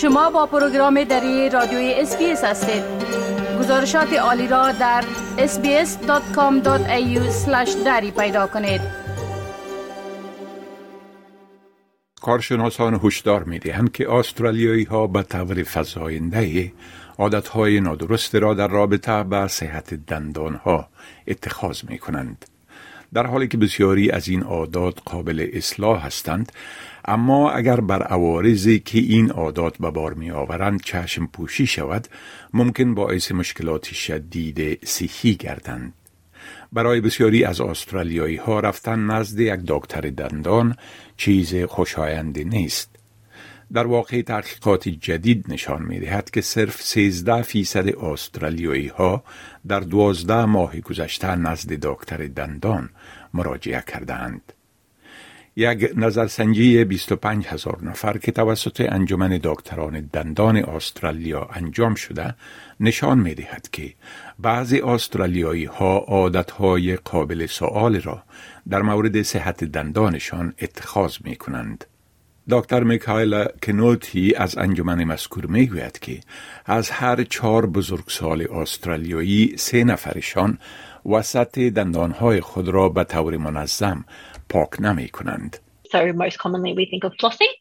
شما با پروگرام دری رادیوی اسپیس هستید گزارشات عالی را در sbs.com.au دری پیدا کنید کارشناسان هشدار می دهند که استرالیایی ها به طور فزاینده عادتهای نادرست را در رابطه با صحت دندان ها اتخاذ می کنند. در حالی که بسیاری از این عادات قابل اصلاح هستند اما اگر بر عوارضی که این عادات به بار می آورند چشم پوشی شود ممکن باعث مشکلات شدید صحی گردند. برای بسیاری از استرالیایی ها رفتن نزد یک دکتر دندان چیز خوشایندی نیست. در واقع تحقیقات جدید نشان می دهد که صرف 13 فیصد استرالیایی ها در 12 ماه گذشته نزد دکتر دندان مراجعه کردند. یک نظرسنجی 25 هزار نفر که توسط انجمن دکتران دندان استرالیا انجام شده نشان می دهد که بعضی استرالیایی ها عادت قابل سوال را در مورد صحت دندانشان اتخاذ می کنند. دکتر میکایل کنوتی از انجمن مذکور میگوید که از هر چهار بزرگسال استرالیایی سه نفرشان وسط دندانهای خود را به طور منظم پاک نمی کنند. So most commonly we think of flossing.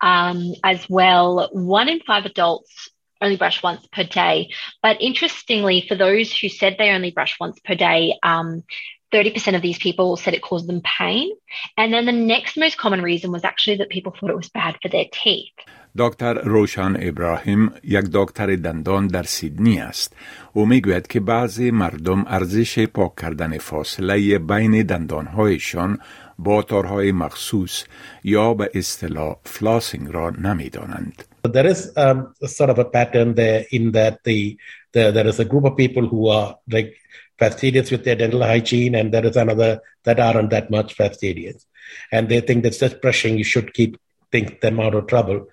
Um, as well, one in five adults only brush once per day. But interestingly, for those who said they only brush once per day, um, 30% of these people said it caused them pain. And then the next most common reason was actually that people thought it was bad for their teeth. دکتر روشان ابراهیم یک دکتر دندان در سیدنی است او میگوید که بعضی مردم ارزش پاک کردن فاصله بین دندانهایشان با تارهای مخصوص یا به اصطلاح فلاسینگ را نمیدانند. There is um, sort of a pattern there in that the, the there is a group of people who are like fastidious with their dental hygiene, and there is another that aren't that much fastidious, and they think that just brushing you should keep think them out of trouble.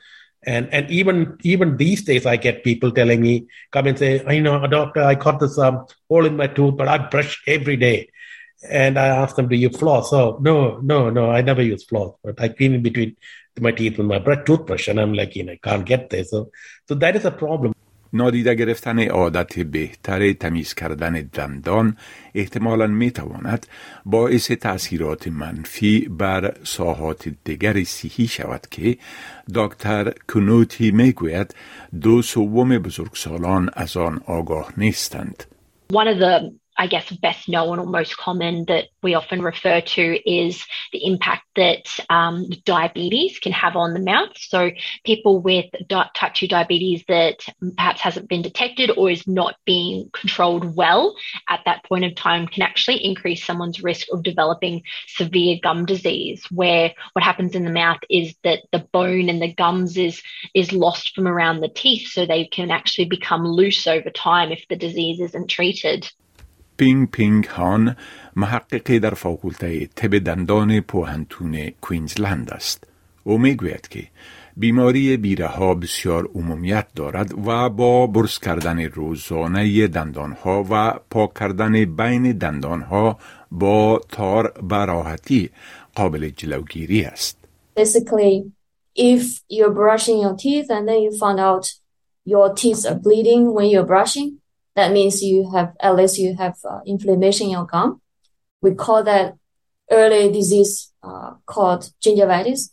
And and even even these days, I get people telling me, come and say, I know, doctor, I caught this um, hole in my tooth, but I brush every day. And I ask them, do you floss? Oh, no, no, no, I never use floss, but I clean in between my teeth with my brush, toothbrush, and I'm like, you know, I can't get there. So, so that is a problem. نادیده گرفتن عادت بهتر تمیز کردن دندان احتمالا می تواند باعث تأثیرات منفی بر ساحات دیگر صحی شود که دکتر کنوتی می گوید دو سوم بزرگسالان از آن آگاه نیستند. One of the I guess, best known or most common that we often refer to is the impact that um, diabetes can have on the mouth. So, people with type 2 diabetes that perhaps hasn't been detected or is not being controlled well at that point of time can actually increase someone's risk of developing severe gum disease, where what happens in the mouth is that the bone and the gums is, is lost from around the teeth. So, they can actually become loose over time if the disease isn't treated. پینگ پینگ هان محققی در فاکولته طب دندان پوهنتون کوینزلند است. او می‌گوید که بیماری بیره ها بسیار عمومیت دارد و با برس کردن روزانه دندان ها و پاک کردن بین دندان ها با تار براحتی قابل جلوگیری است. Basically, if you're brushing your teeth and then you find out your teeth are bleeding when you're brushing, that means you have at least you have uh, inflammation in your gum. We call that early disease uh, called gingivitis.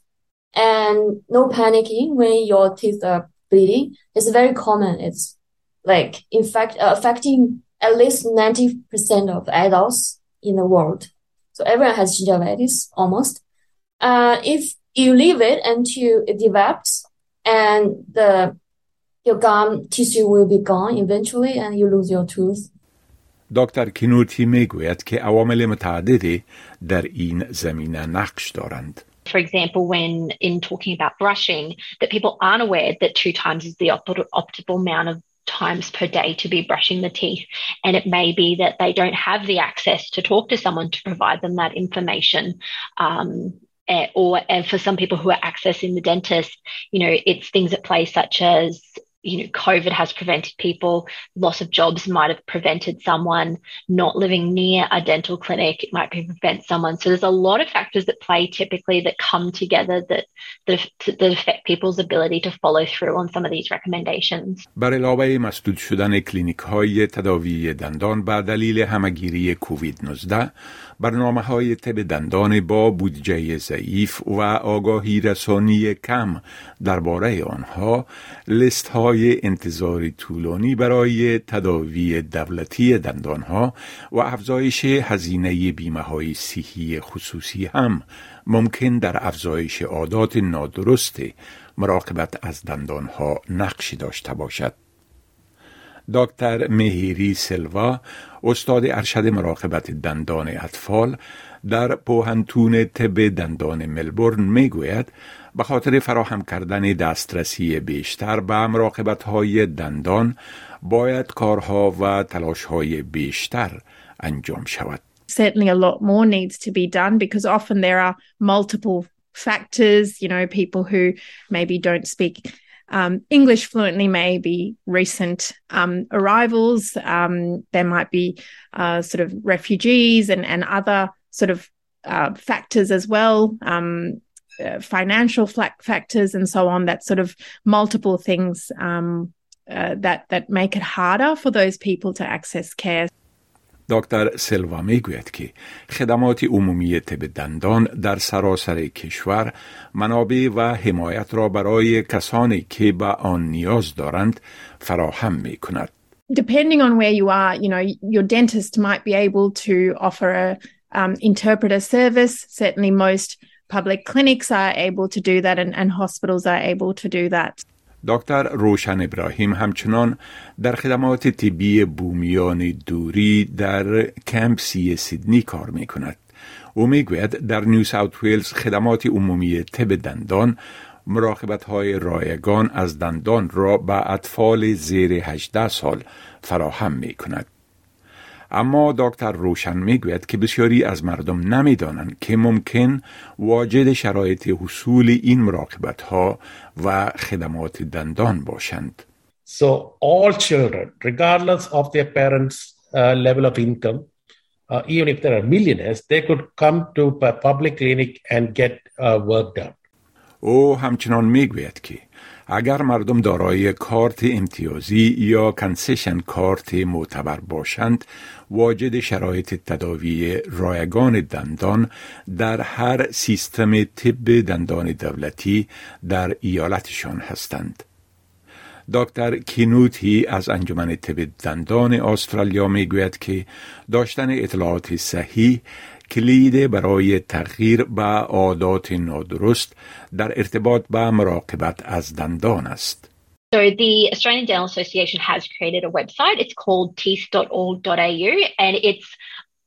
And no panicking when your teeth are bleeding. It's very common. It's like in fact uh, affecting at least 90% of adults in the world. So everyone has gingivitis almost. Uh, if you leave it until it develops and the your gum tissue will be gone eventually and you lose your tooth. دکتر کینوتی میگوید که عوامل متعددی در این زمینه نقش دارند. for example, when in talking about brushing, that people aren't aware that two times is the optimal amount of times per day to be brushing the teeth. And it may be that they don't have the access to talk to someone to provide them that information. Um, eh, or and for some people who are accessing the dentist, you know, it's things at play such as you know, COVID has prevented people, loss of jobs might have prevented someone not living near a dental clinic, it might prevent someone. So there's a lot of factors that play typically that come together that, that, that affect people's ability to follow through on some of these recommendations. بر علاوه مسدود شدن کلینیک های تداوی دندان به دلیل همگیری کووید 19 برنامه های طب دندان با بودجه ضعیف و آگاهی رسانی کم درباره آنها لیست های انتظاری طولانی برای تداوی دولتی دندان ها و افزایش هزینه بیمه های صحی خصوصی هم ممکن در افزایش عادات نادرست مراقبت از دندان ها نقشی داشته باشد. دکتر مهیری سلوا استاد ارشد مراقبت دندان اطفال در پوهنتون طب دندان ملبورن می‌گوید به خاطر فراهم کردن دسترسی بیشتر به مراقبت های دندان باید کارها و تلاش های بیشتر انجام شود. Certainly a lot more needs to be done because often there are multiple factors, you know, people who maybe don't speak um, English fluently may be recent um, arrivals. Um, there might be uh, sort of refugees and, and other sort of uh, factors as well, um, uh, financial factors and so on. That sort of multiple things um, uh, that that make it harder for those people to access care. دکتر سلوا میگوید که خدمات عمومی طب دندان در سراسر کشور منابع و حمایت را برای کسانی که به آن نیاز دارند فراهم می کند. Depending on where you are, you know, your dentist might be able to offer a um, interpreter service. Certainly most public clinics are able to do that and, and hospitals are able to do that. دکتر روشن ابراهیم همچنان در خدمات طبی بومیان دوری در کمپسی سیدنی کار می کند. او می‌گوید در نیو ساوت ویلز خدمات عمومی طب دندان مراقبت های رایگان از دندان را به اطفال زیر 18 سال فراهم می کند. اما دکتر روشن می‌گوید که بسیاری از مردم نمی‌دانند که ممکن واجد شرایط حصول این مراقبت ها و خدمات دندان باشند. So all children, regardless of their parents' uh, level of income, uh, even if they are millionaires, they could come to a public clinic and get uh, work done. او همچنان می‌گوید که اگر مردم دارای کارت امتیازی یا کنسشن کارت معتبر باشند واجد شرایط تداوی رایگان دندان در هر سیستم طب دندان دولتی در ایالتشان هستند. دکتر کینوتی از انجمن طب دندان استرالیا می‌گوید که داشتن اطلاعات صحیح کلید برای تغییر به عادات نادرست در ارتباط به مراقبت از دندان است. So the Australian Dental Association has created a website. It's called teeth.org.au and it's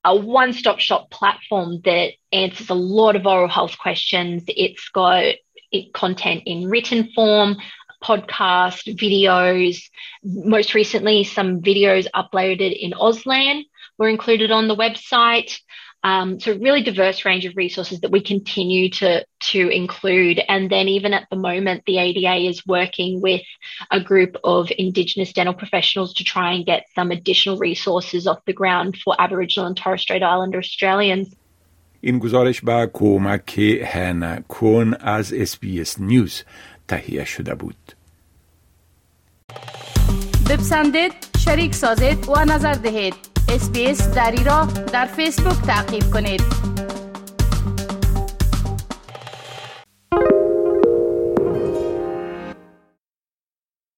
a one-stop shop platform that answers a lot of oral health questions. It's got content in written form, podcast, videos. Most recently, some videos uploaded in Auslan were included on the website. Um, so really diverse range of resources that we continue to to include. And then even at the moment, the ADA is working with a group of Indigenous dental professionals to try and get some additional resources off the ground for Aboriginal and Torres Strait Islander Australians. این گزارش به کمک هن کون از اسپیس نیوز تهیه شده بود. بپسندید، شریک سازید و نظر دهید. اسپیس دری را در فیسبوک تعقیب کنید